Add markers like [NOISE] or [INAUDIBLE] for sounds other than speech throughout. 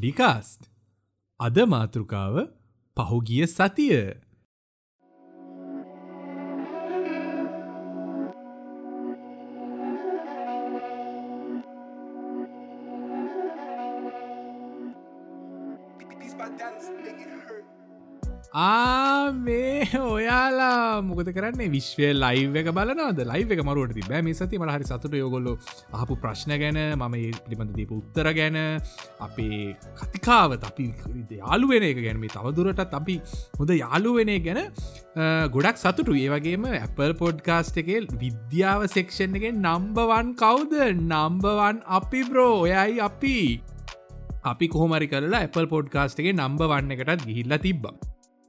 විශ්වය පොඩිකාස්ට් අද මාතෘකාව පහුගිය සතිය. ආ මේ ඔයාලා මොකද කරන්නේ? විශ්වය ලයිව එක බලනද ලයිව එක මරුවට තිබ මේ සති මට හරි සතුට යෝගොල්ලො අහපු ප්‍රශ්න ගැන මම ඒ පිළිබඳ දීප උත්තර ගැන අපේ කතිකාව අපි යාලුවෙන එක ගැනීම තවදුරටත් අපි හොඳ යාලුවෙන ගැන ගොඩක් සතුටු ඒවගේම Apple පොඩ්කාස්ට් එක විද්‍යාව සෙක්ෂන් එක නම්බවන් කවුද? නම්බවන් අපි බ්‍රෝ ඔයයි අපි. අපි කොහමරි කරලා Apple පොඩ්කාස්ට් එක නම්බ වන්න එකටත් ගිහිල්ල තිබ්බා.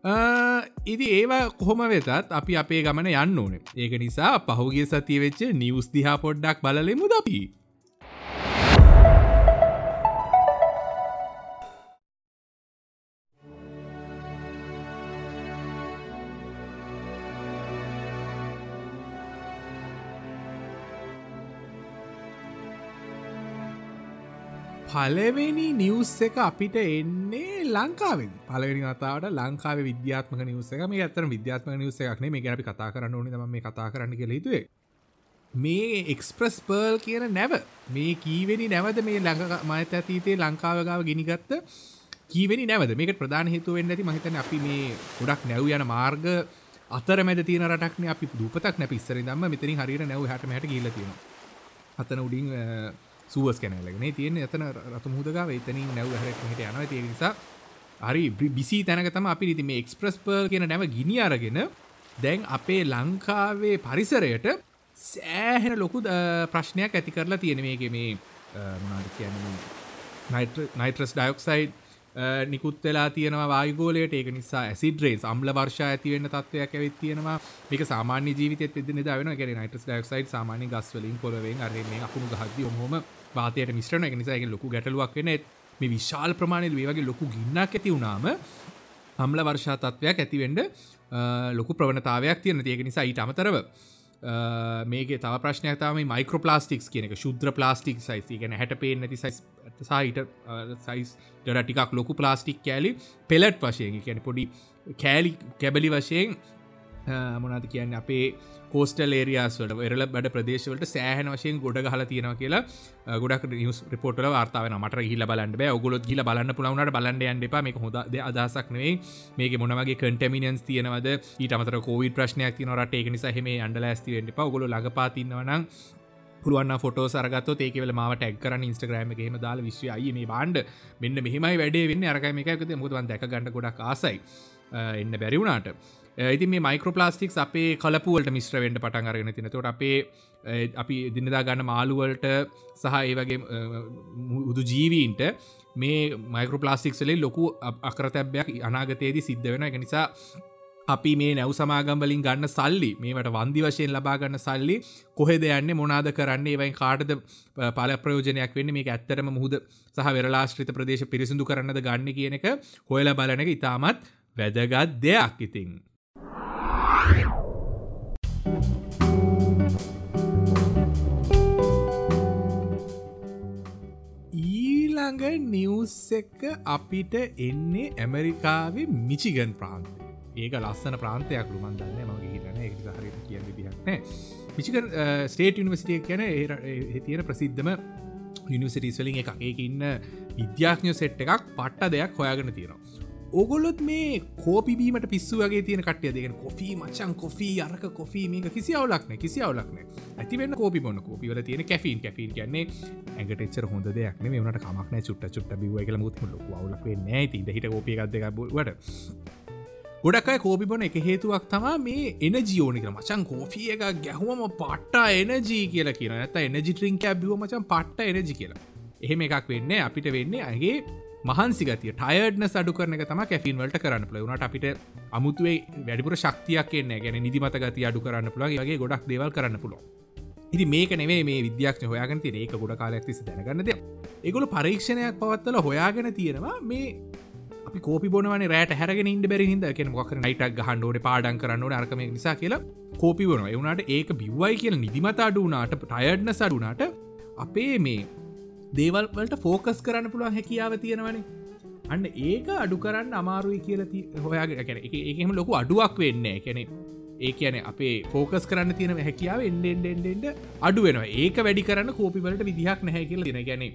ඉදි ඒවා කොහොම වෙතත් අපි අපේ ගමන යන්න ඕනේ. ඒක නිසා පහුගේ සතිය වෙච්ච නිවස් දිහා පොඩ්ඩක් බලලෙමු දපී පලවෙනි නිවස් එක අපිට එන්නේ ලංකාවෙන්. පලවෙනි අතාවට ලංකාව විද්‍යාත්මක නිවස එක. මේ අතර විද්‍යාත්ම නිවස එකක්නේ මේ ගැපි කතා කරන්න ඕන ම මේ කතා කරන්න කෙ යුතුේ මේ එක්ස්ප්‍රස් පර්ල් කියන නැව මේ කීවෙනි නැවද මේ ළඟ මත ඇතීතේ ලංකාවගාව ගෙනගත්ත කීවෙනි නැවද? මේක ප්‍රධාන හේතුවෙන් ඇති මහිතන අපි මේ ගොඩක් නැව් යන මාර්ග අතර මැද තියන රටක්න. අපි දූපතක් නැ පිස්සර දම්ම මෙතරින් හරිර නැව හට හට කියලතියෙන අතන උඩින් සුවස් කැනලගෙන තියෙන එතන රතු මුදගා එතනින් නැව් හරට හට යනව තිය නිසා හරි බිසි තැනකතම අපි ඉති මේ එක්ස්ප්‍රස් පර්ල් කියන නැව ගිනි අරගෙන දැන් අපේ ලංකාවේ පරිසරයට සෑහෙන ලොකු ප්‍රශ්නයක් ඇති කරලා තියෙන මේක මේ මනාට කියන නයිට්‍රස් ඩයොක්සයිඩ් නිකුත් වෙලා තියෙනවා වායගෝලයට. ඒක නිසා ඇසිඩරේ සම්ල වර්ෂ ඇතිවෙන්න තත්වයක් ඇවිත් තියෙනවා. මේක සාමාන්‍ය ජීවිතත් වෙද නිදාවෙන ගැ නයිටස් ඩක්සයිඩ් සාමාන්‍ය ගස්වලින් කොලවෙන් අරන්නේ අකුණු හද හොම වාතයට මිශ්‍රණ එක නිසා ලොකු ගැටලුවක් වෙන මේ විශාල් ප්‍රමාණය වේගේ ලොකු ගින්නක් ඇති වුණාම හම්ල වර්ෂා තත්වයක් ඇතිවෙන්ඩ ලොකු ප්‍රවණතාවයක් තියෙන ඒක නිසා ඊට අමතරව මේක තව ප්‍රශ්නයක් තම මයිකෝපලාස්ටික්ස් කියන එක. ශුද්‍ර ප්ලාස්ටික් සයිස් ගැන හැට පේ නැති සයිස් සහිට සයිස් ඩ ටිකක් ලොකු ප්ලාස්ටික් කෑලි. පෙලට් වශයෙන් කියන පොඩි කෑලි කැබලි වශයෙන් මොනද කියන්න අපේ කෝස්ටල් ඒරියස්වට එරල බඩ ප්‍රදේශවලට සෑහන වශයෙන් ගොඩ හල තියෙන කියලා ගොඩක් නිස් පොට වාර්තාව මට හිල බලන්න ඔගුලොත් ගිල බලන්න පුලවනට බලන්න යන්න එපා. මේ හොද අදසක් නෙවේ මේක මොනවගේ කටමිනියන්ස් තියෙනවද? ඊට අමතර කෝවි ප්‍රශ්නයක් තින රට. ඒක නිසා හෙම අන්ඩ ලස්තිවෙන්න පා ගොල ලඟපාතින්නවනම් පුළුවන් ෆොට සරගත් ඒකවල ම ටක් කරන ඉස්ට්‍රග්‍රම හෙම දාල විශ්වයි මේ බාන්ඩ මෙන්න මෙහමයි වැඩේ වෙන්න. අරකම එකකත මුතුවන් දැක ගන්න ගොඩක් ආසයි. එන්න බැරිවුණට ඉති මේ මයිකෝපලාස්ටික්ස් අපේ කලපුවලට මිශ්‍රවෙන්ට පටන් අරගෙන තින තොට අපේ අපි දිනදා ගන්න මාළුවලට සහ ඒ වගේ උදු ජීවීන්ට මේ මයිකෝපලාස්ටික් සලේ ලොකු අකරතැබ්යක් අනාගතයේදී සිද්ධ වෙන එක නිසා අපි මේ නැව් සමාගම්වලින් ගන්න සල්ලි මේට වන්දි වශයෙන් ලබාගන්න සල්ලි කොහෙද යන්න මොනාද කරන්නේ ඒවයි කාටද පල ප්‍රයෝජනයක් වෙන්න මේ ඇත්තරම මුහද සහ වෙරලාශ්‍රිත ප්‍රදේශ පිරිසිදු කරන්නද ගන්න කියන එක හොයල බලන එක ඉතාමත් වැදගත් දෙයක් ඉතිං. ඊළඟ නිවස් එක අපිට එන්නේ ඇමරිකාවේ මිචිගන් ප්‍රාන්තය ඒක ලස්සන ප්‍රාන්තයක් ලුමන් දන්න මගේ හිතන ඒ හරිට කිය විදිහක්නෑ මිචිකන් ස්ටේට නිවසිටිය කියන තියෙන ප්‍රසිද්ධම යනිවසිටිස් වලින් එක ඒක ඉන්න විද්‍යාඥ සෙට් එකක් පට්ට දෙයක් හොයාගෙන තියෙනවා. ඔගොලොත් මේ කෝපිබීමට පිස්සු වගේ තියෙන කටිය දෙගෙන කොෆී මචන් කොෆී අරක කොෆී මේක කිසි අවුලක්න කිසි අවුලක්න ඇතිවෙන්න කෝපි බොන්න. කෝපිවල තියෙන කැෆීන්. කැෆීන් කියන්නේ ඇඟට එච්චර හොඳ දෙයක් මේ වනට කමක්න චුට්ට චුට්ට බිව එකල මුත් ලොක අවුලක් වෙන්නේ ති හිට කෝපියගත්දක වට. ගොඩක්යි කෝපිබොන එක හේතුවක් තමා මේ එන ජියෝනික මචන් කෝෆිය එක ගැහුවම පට්ටා එනජී කියලා කියන ඇත එනජි ට්‍රිංක ඇබිව මචන් පට්ට එනජි කියලා. එහෙම එකක් වෙන්න අපිට වෙන්නේ අගේ මහන්සිගතිය ටයඩ්න සඩු කරන තම කැෆින් වලට කරන්න පලවුණට අපිට අමුතුවේ වැඩිපුර ශක්තියක් එන්න ගැන නිදිමත ගති අඩු කරන්න පුළන් වගේ ගොඩක් දේවල් කරන්න පුළො ඉති මේක නෙවේ මේ විද්‍යාක්ෂ හොයාගෙන තින ඒක ගොඩ කාලක්තිසි දැනගන්නද ඒගොල පරීක්ෂණයක් පවත්තල හොයාගෙන තියෙනවා මේ අපි කෝපි බොනවන රෑට හැරගෙන ඉන්ඩ බැරි හිද කියෙන මොකර නයිටක් ගහන්ඩෝට පාඩන් කරන්නට අරකම නිසා කියලා කෝපි බොන එවුණට ඒක බිව්වයි කියල නිදිමත අඩුනාට ටයඩ්න සඩුනාට අපේ මේ දේවල්වලට ෆෝකස් කරන්න පුළුවන් හැකියාව තියෙනවනේ. අන්න ඒක අඩු කරන්න අමාරුයි කියලති හොයාගෙන කැන එකම ලොකු අඩුවක් වෙන්න කැනෙ ඒ කියන අපේ ෆෝකස් කරන්න තියෙන හැකියාව එන්ඩෙන්ඩෙන්ඩෙන්ඩ අඩු වෙනවා. ඒක වැඩි කරන්න කෝපිවලට විදිහක් නැහැ කියල දෙන ගැන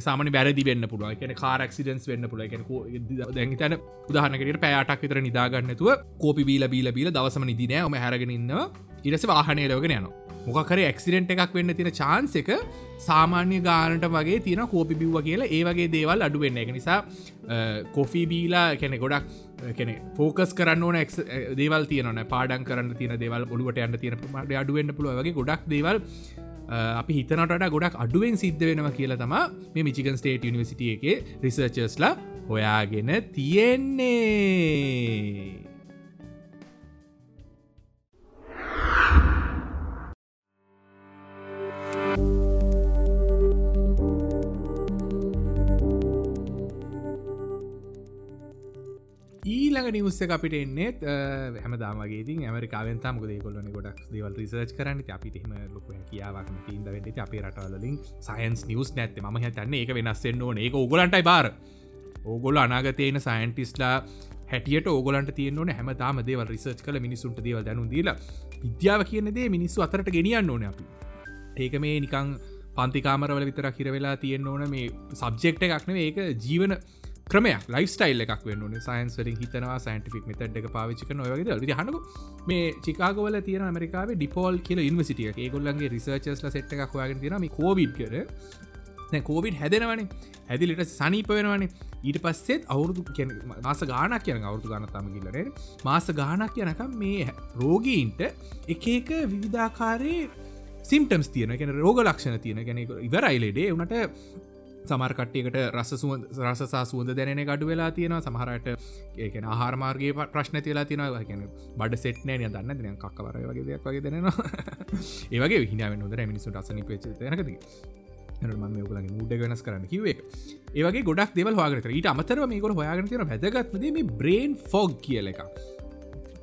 සාමන බැරදි වෙන්න පුළුව කියන කාරක්සිඩන්ස් වෙන්න පුල දැතන උදාහනකට පෑටක් විතර නිදාගන්නතුව කෝපි බීල බීල බීල දවසම නිදිනෑ ම හැරගෙනන්නවා ඉරස වාහනය ලෝගෙන යනවා. මොකකර එක්සිඩෙන්ට් එකක් වෙන්න තියෙන චාන්ස එක සාමාන්‍ය ගානට වගේ තියෙන කෝපි බිව්ව කියලා ඒ වගේ දේවල් අඩුවෙන්න එක නිසා කොෆී බීලා කැනෙ ගොඩක් කෙන ෆෝකස් කරන්න ඕන දේවල් තියන පාඩන් කරන්න තියන දේවල් ඔලුවට යන්න තියෙන මට අඩුවෙන්න්න පුළුව වගේ ගොඩක් දේවල් අපි හිතනට ගොඩක් අඩුවෙන් සිද්ධ වෙනවා කියලා තම මේ මිචිකන් ස්ටේට නිවසිටිය එක රිසර්චස්ලා හොයාගෙන තියෙන්නේ. ඊළඟ නිවස්ස අපිට එන්නෙත් හැම දාමගේ ඇමරිකාවෙන් තම කොලන ගොඩක් දේවල් රිසර්ච් කරන්න. අපිටම ලොක කියාවක් තිීන්ද වෙට අපේ රටවලින් සයින්ස් නිවස් නැත්ත. ම හැතන්න ඒක වෙනස්සෙන් ඕන. ඒ ඔගලන්ටයි බාර. ඕගොල අනාගතයන සයින්ටිස්ලා හැටියට ඕගලන්ට තියනවන හැම තාම දේවල් රිසර්ච් කල මිනිසුන්ට දේවල් දැනු දීලා. විද්‍යාව කියනදේ මිනිස්සු අතරට ගෙනියන්න ඕන අපි. ඒක මේ නිකං පන්තිකාමරවල විතර කිරවෙලා තියෙන්න්න ඕන මේ සබ්ජෙක්ට එකක්න ඒක ජීවන ක්‍රමයක් ලයිස්ටයිල් එකක් වන්න සයින්ස් වලින් හිතනවා සයින්ටික් මෙතඩ් එක පාවිච්චි කන වගේ විදි හනක මේ චිකාගවල තියෙන මරිකාව ඩිපෝල් කියල ඉන්වසිටිය ඒගොල්ලන්ගේ රිසර්චස්ල සට් එකක් හොයාගෙන තියෙන කෝවිඩ් කර කෝවිඩ් හැදෙනවන. හැදිලිට සනීප වෙනවන. ඊට පස්සෙත් අවුරුදු මාස ගානක් කියන අවුරදු ගන තම කිල්ලන මාස ගානක් කියනකම් මේ රෝගීන්ට එක එක විවිධාකාරයේ සිම්ටම්ස් තියන ගැන රෝග ලක්ෂණ තියෙන ගැන ඉවරයිලෙඩේ වනට සමර්කට්ටියකට රස රසසා සුවද දැන ගඩු වෙලා තියෙන සමහරට ඒකෙන ආහාරමාර්ගේ ප්‍රශ්න තිලා තින ගැන බඩ සෙට්නෑ දන්න දින කක්කවර වගේ දෙයක් වගේ දෙනවා ඒවගේ හිනාව නොද මිනිසු රසනි පේච නකද ම යගලගේ මුඩ වෙනස් කරන්න කිවේ ඒවගේ ගොඩක් දෙවල් හවාගට ඊට අමතරව මේ ගොඩ හොයාගෙන තියෙන වැදගත්මද මේ බ්‍රේන් ෆොග් කියල එක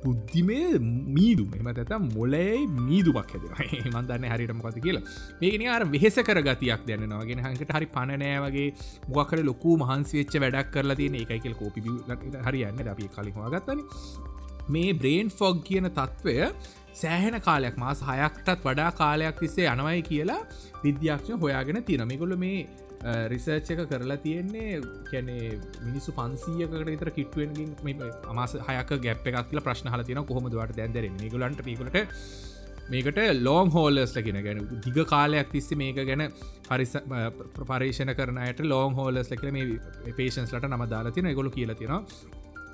බුද්ධිමේ මීදුම. එම ඇත මොලයි මීදුමක් හැදෙන [LAUGHS] මන්දන්න හරිටම කති කියලා. මේකන අර වෙහෙස කර ගතියක් දැන්නවාගෙන හකට හරි පණනෑ වගේ මොකර ලොකු මහන්සිවෙච්ච වැඩක් කරලා තියෙන එකයිකල් කෝපි හරියන්න අපි කලින්වා ගත්තන මේ බ්‍රේන් ෆොග් කියන තත්ත්වය සෑහෙන කාලයක් මාස හයක්ටත් වඩා කාලයක් තිස්සේ යනවයි කියලා විද්‍යාක්ෂ හොයාගෙන තිනමිකොල මේ රිසර්ච් එක කරලා තියෙන්නේ කැනේ මිනිස්සු පන්සීයකට විතර කිට්ුවෙන්ගින් අමස හයක ගැප් එකක් කියල ප්‍රශ්න හල තින කොහොමදවට දැන්දර ගලන්ට පිකට මේකට ලෝන් හෝලස්ල කියෙන ගැන දිග කාලයක් තිස්ස මේක ගැන පරිස ප්‍රපරේෂණ කරනයට ලෝන් හෝලස් ලකර මේ පේෂන්ස්ලට නම දාලා තින ගොලු කියල තියෙනවා.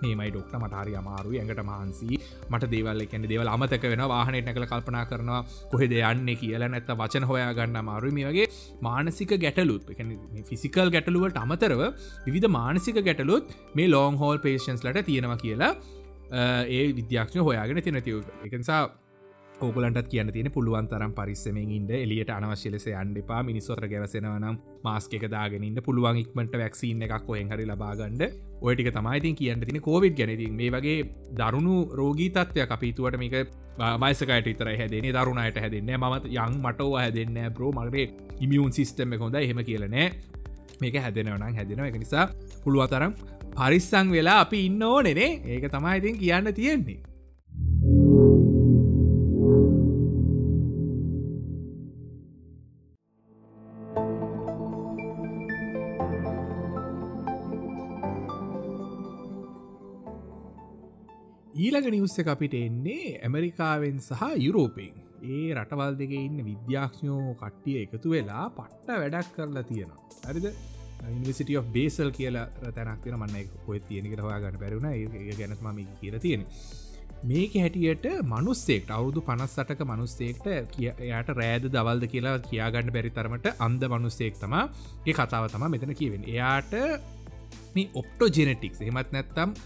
මේමයි ඩොක්ට මටහරි අමාරු ඇඟට මහන්සී. මට දේවල් එකැන දේවල් අමතක වෙන වාහනයට නැකල කල්පනා කරනවා කොහෙද යන්න කියල. නැත්ත වචන හොයා ගන්න මාරු මේ වගේ මානසික ගැටලුත් ෆිසිකල් ගැටලුවට අමතරව විධ මානසික ගැටලුත් මේ ලෝන් හෝල් පේෂන්ස් ලට තියෙනවා කියලා ඒ විද්‍යාක්ෂ හොයාගෙන තිනතිව එකනිසා ඕගලන්ට කියන තියෙන පුළුවන් තරම් පරිස්සමෙන් ඉන්ඩ එලියට අනවශ්‍ය ලෙස අන්ඩපා මිනිස්සොත්‍ර ගැවසෙනවනම් මාස්ක දාගෙනන්න පුළුවන් ඉක්මට වැක්සිීන් එකක් ඔයෙන් හරි ලබාගන්ඩ ඔයටික තමයිතින් කියන්න තින කෝවිඩ් ගැනති මේ වගේ දරුණු රෝගී තත්වයක් අපිතුවට මේක මයිසකට ඉතර හැදනේ දරුණයට හැදන්න මත් යං මටව හැදන්න බ්‍රෝ මගේ ඉමියුන් සිිස්ටම හොඳ එහෙම කියලනෑ මේක හැදෙනවනම් හැදෙනව. එක නිසා පුළුවතරම් පරිස්සං වෙලා අපි ඉන්න ඕනෙනේ ඒක තමයිඉතින් කියන්න තියෙන්නේ. ඊළඟ නිවස්ස අපිට එන්නේ ඇමරිකාවෙන් සහ යුරෝපයෙන්. ඒ රටවල් දෙක ඉන්න විද්‍යාක්ෂයෝ කට්ටිය එකතු වෙලා පට්ට වැඩක් කරලා තියෙනවා. හරිද? ඉනිසිට of බේසල් කියලා තැනක් තින මන්න පොය තියෙනකට හොයාගන්න බැරුණ ඒ ගැනත්ම කියර තියෙන මේක හැටියට මනුස්සෙක්ට අවුදු පනස්සටක මනුස්සෙක්ට යට රෑද දවල්ද කියලා කියාගන්න බැරි තරමට අන්ද මනුස්සෙක් තම ඒ කතාව තම මෙතන කියවෙන් එයාට මේ ඔප්ටෝ ජෙනටික්ස් හෙමත් නැත්තම්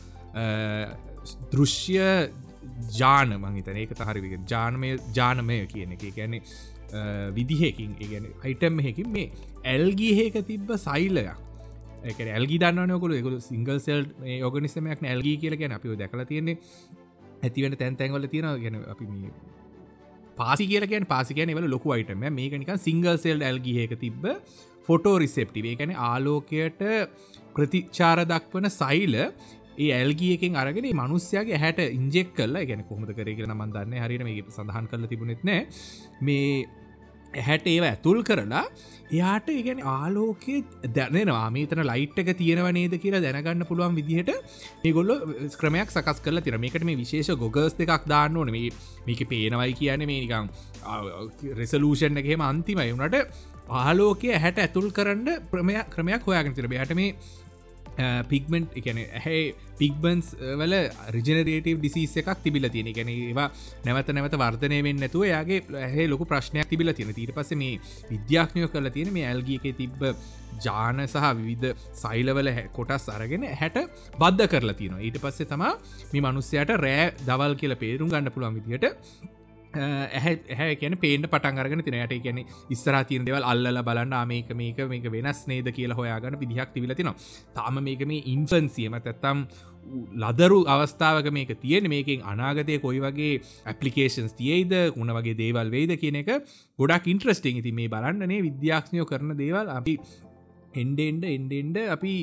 දෘශ්‍ය ජාන මහිතන ඒක හරිවික ජානමය ජානමය කියන එක. ගැන විදිහකින්. ගැන අයිටම් හැකින් මේ ඇල්ගිහක තිබ්බ සයිලයක් එක ඇල්ගි දන්නනකොල එකකු සිංගල් සෙල් යෝගනිසමයක් ඇල්ගී කියල ගැන අපි දැකලා තියෙන්නේ ඇතිවෙන තැන්තැන්වල තියෙන ගැන අපි පාසි කියලකන් පාසිකයන වල ලොකු අයිටම මේකනික සිංගල් සෙල් ඇල්ගිහක තිබ්බ ෆොටෝ රිසෙප්ටිවේ ගැන ආලෝකයට ප්‍රතිචාර දක්වන සයිල ඒ ඇල්ගියකින් අරගෙන මනුස්්‍යයාගේ හැට ඉංජෙක් කල්ල ගැන කොහොමද කරේ කියලා මන්දන්න හරින මේ සඳහන් කරල තිබුණෙත් නෑ මේ හැට ඒව ඇතුල් කරලා එයාට ඉගැන ආලෝකය දැනෙනවා මේතන ලයිට් එක තියෙනවනේද කියලා දැනගන්න පුළුවන් විදිහට ඒගොල්ල ක්‍රමයක් සකස් කල තිර මේකට මේ විශේෂ ගොගස් දෙකක් දාන්න ඕන. මේ මේක පේනවයි කියන මේ නිකම් රෙසලූෂන් එකහෙම අන්තිමයි. වුණට ආලෝකය හැට ඇතුල් කරන්න ප්‍රමයක් ක්‍රමයක් හොයාගෙන තිර බහට මේ පික්මෙන්ට් එකන ඇහැ පික්බන්ස් වල රිජනරේටව ඩිසිස් එකක් තිබිල තියෙන. ගැන ඒවා නැවත නැවත වර්තනය වෙන්න නැතුව යාගේ ඇහ ලොක ප්‍රශ්නයක් තිබිල තියෙන තීර පස මේ විද්‍යාඥය කල තියෙන මේ ඇල්ගිය එක තිබ්බ ජාන සහ විවිධ සයිලවල කොටස් අරගෙන හැට බද්ධ කරලා තියෙනවා. ඊට පස්සේ තමා මේ මනුස්සයට රෑ දවල් කියල පේරුම් ගන්න පුළුවන් විදිහට ඇහැ කියන පේට පටන් අරගෙන තිනයට කියන ඉස්සර තින දෙවල් අල්ල බලන්න මේක මේක මේක වෙනස් නේද? කියලා හොයාගන්න විදිහක් තිවිලතිනවා තාම මේක මේ ඉන්ෆන්සියම තැත්තම් ලදරු අවස්ථාවක මේක තියෙන මේකින් අනාගතය කොයි වගේ ඇපලිකේෂන්ස් තියයිද උන වගේ දේවල් වෙයිද කියන එක ගොඩක් ඉන්ට්‍රස්ටිං ඉති මේ බලන්නනේ විද්‍යාක්ෂණයෝ කරන දේවල්. අපි එන්ඩෙන්ඩ එන්ඩෙන්ඩ අපි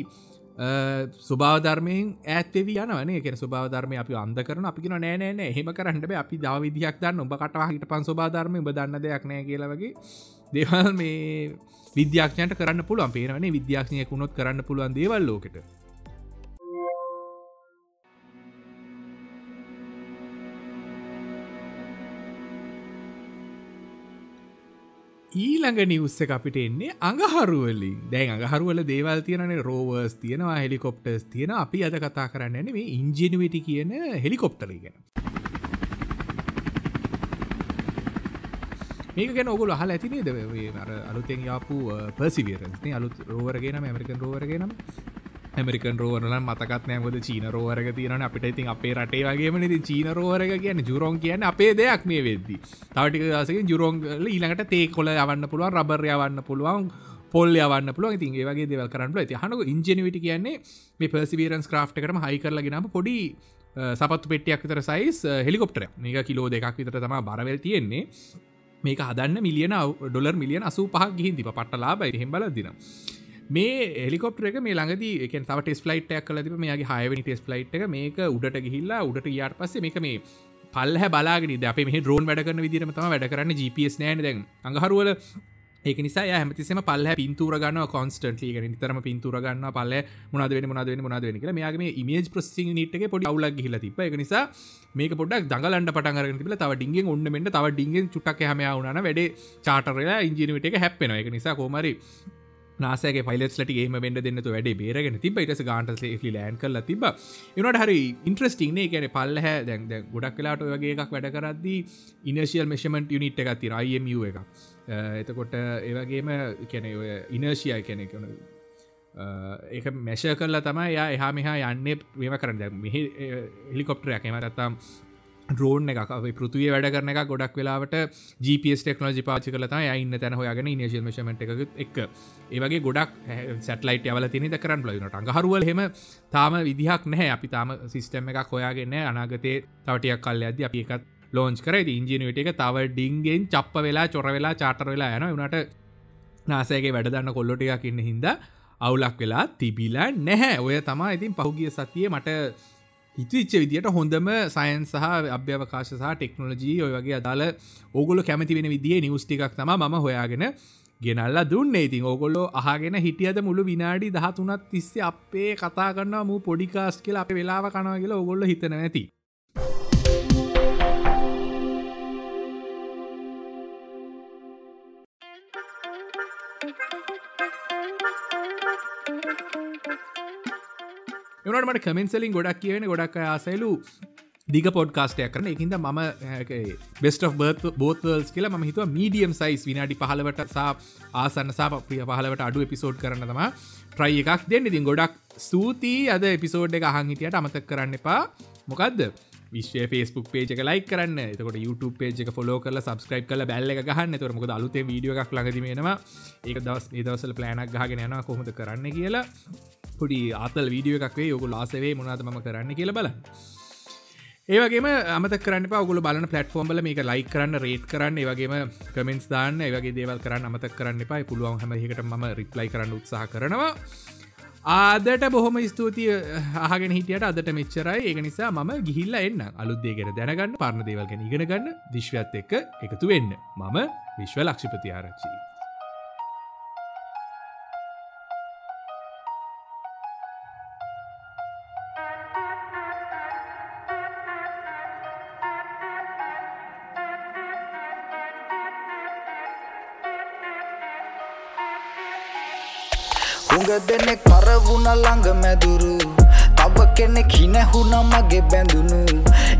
ස්වභාධර්මයෙන් ඇත්තවි යනවන එක ස්වභාධර්මය අපි අන්ද කරන අපි නෑනෑ එහෙම කරන්නට අපි දවිදියක් දන්න. ඔබ කටවාහිට පන් ස්වභාධර්මය බදන්න දෙයක් නෑ කියලවගේ දෙවල් මේ විද්‍යාඥයට කරන්න පුළුවන්. පේරනේ විද්‍යාඥය කුණොත් කරන්න පුළුවන් දේවල් ලෝකට. ඊළඟ නිවස්ස අපිට එන්නේ අඟහරුවලින් දැන් අඟහරුවල දේවල් තියනේ රෝවර්ස් තියෙනවා හෙලිකොප්ටර්ස් තියෙන අපි අද කතා කරන්න මේ ඉංජිනුවටි කියන හෙලිකොප්ටර ගෙන. මේක ගැන ඔගුල හල ඇතිනේ ද අලුතෙන් යාපු පසිවිරස්නේ uh, අලුත් රෝවරගෙන ඇමරිකන් රෝවරගෙනම් ඇමරිකන් රෝවරල මතකත් නෑමද චීන රෝවරග තියන අපිට ඉතින් අපේ රටේ වගේම ති චීන රෝවරග කියන ජුරෝන් කියන්න අපේ දෙයක් මේ වෙද්දි. තවටික දසක ජුරෝන්ගල ඊළඟට තේ කොල යවන්න පුළුවන් රබර් යවන්න පුළුවන් පොල් යවන්න පුළුව ඉතින් ඒවගේ දෙවල් කරන්න ඇති හනක ඉංජනවිට කියන්නේ මේ පර්සිවරන්ස් ක්‍රාෆ් කරම හයි කරලගෙනම පොඩි සපත් පෙටියක් විතර සයිස් හෙලිකොප්ටර මේක කිලෝ දෙකක් විතර තම බරවල් තියෙන්නේ. මේක හදන්න මිලියන ඩොලර් මිලියන අසූ පහක් ගිහින් දිප පට්ටලාබයි හෙම්බල දිනම් මේ එලිකොප්ටර එක මේ ළඟද එක තව ටෙස් ෆලයිට් කල තිබ මේගේ හයවනි ටෙස් ෆලයිට් එක. මේක උඩට ගිහිල්ලා උඩට යාට පස්සේ මේක මේ පල්හ බලාගෙන අප මේ ඩ්‍රෝන් වැඩකරන විදිරම තම වැඩ කරන්න GPS නෑන දැන්. අඟහරුවල ඒක නිසා හැමතිසම පල්ල පින්තුර ගන්න කොන්ස්ටන්ටලි ගෙන තරම පින්තුර ගන්න පල්ල මොනද වෙන මොනද වෙන මොනද වෙන මේගේ මේජ් ප්‍රසි නිට්ක පොඩි අවුලක් හිල තිබ එක නිසා මේක පොඩක් දඟලන්ට පටන්ගරන තිබල තව ඩිගෙන් ඔන්නමට තව ඩිගෙන් චුටක් හම වුණන වැඩ චාටරලා ඉංජිනවිට එක හැපෙන එක නිසා කෝමරි නාසගේ පයිලට්ලට ඒම වෙන්න දෙන්නතු වැඩ බේරගෙන තිබ ඉටස ගාන්ට ලි ලෑන් කල තිබ එනට හරි ඉන්ට්‍රස්ටිංනේ කියන පල්ල හැ දැන් ගොඩක් කලාට වගේ එකක් වැඩ කරද්දී ඉනශියල් මෙෂමට යුනිට් එකක් තිර අයමු එක එතකොට ඒවගේම කැන ඔය ඉනර්ශියය කෙනෙ කන ඒක මැෂ කරලා තමයි යා එහා මෙහා යන්නේ වේම කරන්න. මෙහි හෙලිකොප්ටරයක් එමරත්තම් ඩ්‍රෝන් එක පෘතිය වැඩ කරන එක ගොඩක් වෙලාට GPS ටෙක්නෝජි පාචි කලත යන්න තැන හොයාගෙන නේශල් මශමට එක එක් ඒවගේ ගොඩක් සැටලයිට අවල තිනි කරන්න ලයිනට අඟහරුවල් හෙම තාම විදිහක් නැහැ. අපි තාම සිිස්ටම් එකක් හොයාගෙන අනාගතය තවටයක් කල්ල ඇද අපි එකත් ලෝන්ච් කර. ඉංජිනවට එක තව ඩිංගෙන් චප්ප වෙලා චොර වෙලා චාටර වෙලා යන වනට නාසයගේ වැඩදන්න කොල්ලොටියක් ඉන්න හින්ද අවුලක් වෙලා තිබිලා නැහැ. ඔය තමා ඉතින් පහුගිය සතිය මට හිතවිච්ච විදිට හොඳම සයන් සහ අභ්‍යවකාශ සහ ටෙක්නෝලජී ඔය වගේ අදාල ඕගොල කැමති වෙන විදිේ නිවස්ටිකක් තම ම හොයාගෙන ගෙනල්ල දුන්නේ. ඉතින් ඕගොල්ලෝ අහගෙන හිටියද මුළු විනාඩි දහතුනත් තිස්සේ අපේ කතා කරන්න මූ පොඩිකාස් කියලා අප වෙලාව කනා කියලා ඔගොල්ල හිතන ඇති. එනට මට කමෙන්සලින් ගොඩක් කියන ගොඩක් ආසයිලු දිග පොඩ්කාස්ටයක් කරන එකින්ද මම බෙස්ට බර්ත් බෝතල්ස් කියලා ම හිතුව මීඩියම් සයිස් විනාඩි පහලවට සා ආසන්න සා ප්‍රිය පහලවට අඩු එපිසෝඩ් කරන තම ට්‍රයි එකක් දෙන්න. ඉතින් ගොඩක් සූතිී අද එපිසෝඩ් එක අහංහිටියට අමතක් කරන්න එපා. මොකක්ද විශ්ව ෆස්බුක් පේජ ලයි කරන්න. එතකට YouTube පේජ ෆොලෝ කල සබස්ක්‍රයිප් කල බැල්ල ගහන්න. තුරමක අලුත වීඩිය එකක් ලඟදීමෙනවා ඒක දවස් ඒදවසල ප්ලෑනක් ගහගෙන යන කොහොද කරන්න කියලා. පොඩි ආතල් වීඩියෝ එකක්වේ යොකු ලාසවේ මොනාද ම කරන්න කියල බල ඒවගේම අමත කරන්න පගුල බලන පලටෆෝම්බල මේක ලයි කරන්න රේට් කරන්න ඒවගේම කමෙන්ස් දාන්න ඒවගේ දේවල් කරන්න අමත කරන්න එපයි පුළුවන් හමහිකට ම රිප්ලයි කරන්න උත්සාහ කරනවා. ආදට බොහොම ස්තුතියි ආගෙන හිටියට අදට මෙච්චරයි. ඒක නිසා මම ගිහිල්ල එන්න. අලුත්දේගෙන දැනගන්න පරණ දේවල්ගෙන ඉගෙන ගන්න විශ්වත් එක්ක එකතු වෙන්න. මම විශ්ව ලක්ෂිපති ආරච්චි. හුඟ දෙනෙක් පරවුණ ළඟ මැදුරු. තව කෙනෙක් හිනැහුණ මගේ බැඳුණු.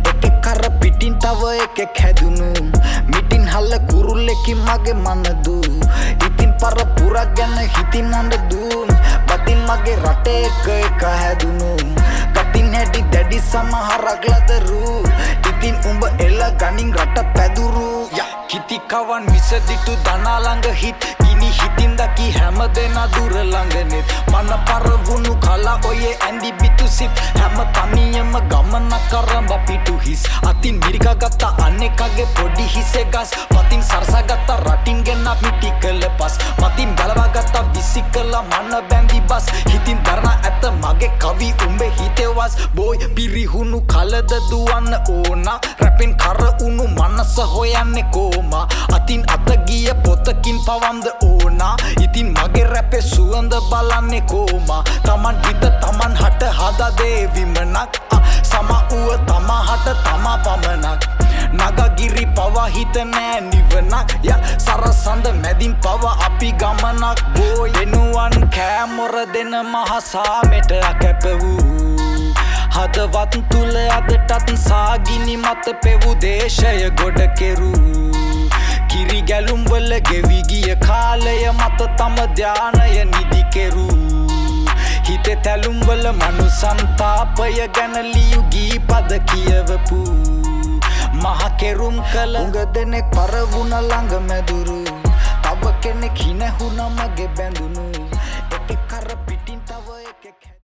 එක කර පිටින් තව එකෙක් හැදුණු. මිටින් හල්ල කුරුල්ලෙකි මගේ මනදු. ඉතින් පර පුරක් ගැන හිතින් අඩ දුම් බතින් මගේ රට එක එක හැදුණු. ගතින් හැටි දැඩි සමහරක් ලදරු. ඉතින් උඹ එල්ල ගනින් රට පැදුරු. කිතිකවන් මිසදිටු දනාළඟ හිත්. ගිනි හිතින් දකි හැම දෙෙන දුරළඟනෙත් මන පරවුණු කලා ඔයේ ඇන්ඩි බිතු සිත් හැම තනියම ගමන කරම්බ පිටු හිස්. අතින් මිරිකගත්තා අන්නෙකගේ පොඩි හිසේ ගස්. පතින් සරසගත්තා රටින් ගෙන්න්න මිටි කළ පස්. මතින් ගලවාගත්තා විසි කළ මන්න බැඳි බස්. හිතින් දරණ ඇත මගේ කවි උඹේ හිතෙවස් බෝයි පිරිහුණු කලද දුවන්න ඕන රැපෙන් කර උුණු මනස හොයන්නේ කෝම අතින් අතගිය පොතකින් පවම්ද ඕනා ඉතින් මගේ රැපෙ සුවඳ බලන්නේ කෝමා තමන් හිත තමන් හට හදදේවිමනක් සමවුව තමාහට තමා පමණක් නගගිරි පවහිත නෑ නිවනක් ය සරසඳ මැදින් පව අපි ගමනක් බෝ එනුවන් කෑමොර දෙන මහසාමෙට කැප වූ හදවත් තුළ අදටත් සාගිනි මත පෙවූ දේශය ගොඩ කෙරූ කිරි ගැලුම්වල ගෙවිගිය කාලය මත තම ධ්‍යානය නිදිකෙරූ හිතෙ තැලුම්වල මනු සන්තාපය ගැන ලියුගී පද කියවපු. මහකෙරුම් කළ උඟ දෙනෙක් පරවුණ ළඟ මැදුරු. තව කෙනෙක් හිනැහුනමගේ බැඳුණු එක කරප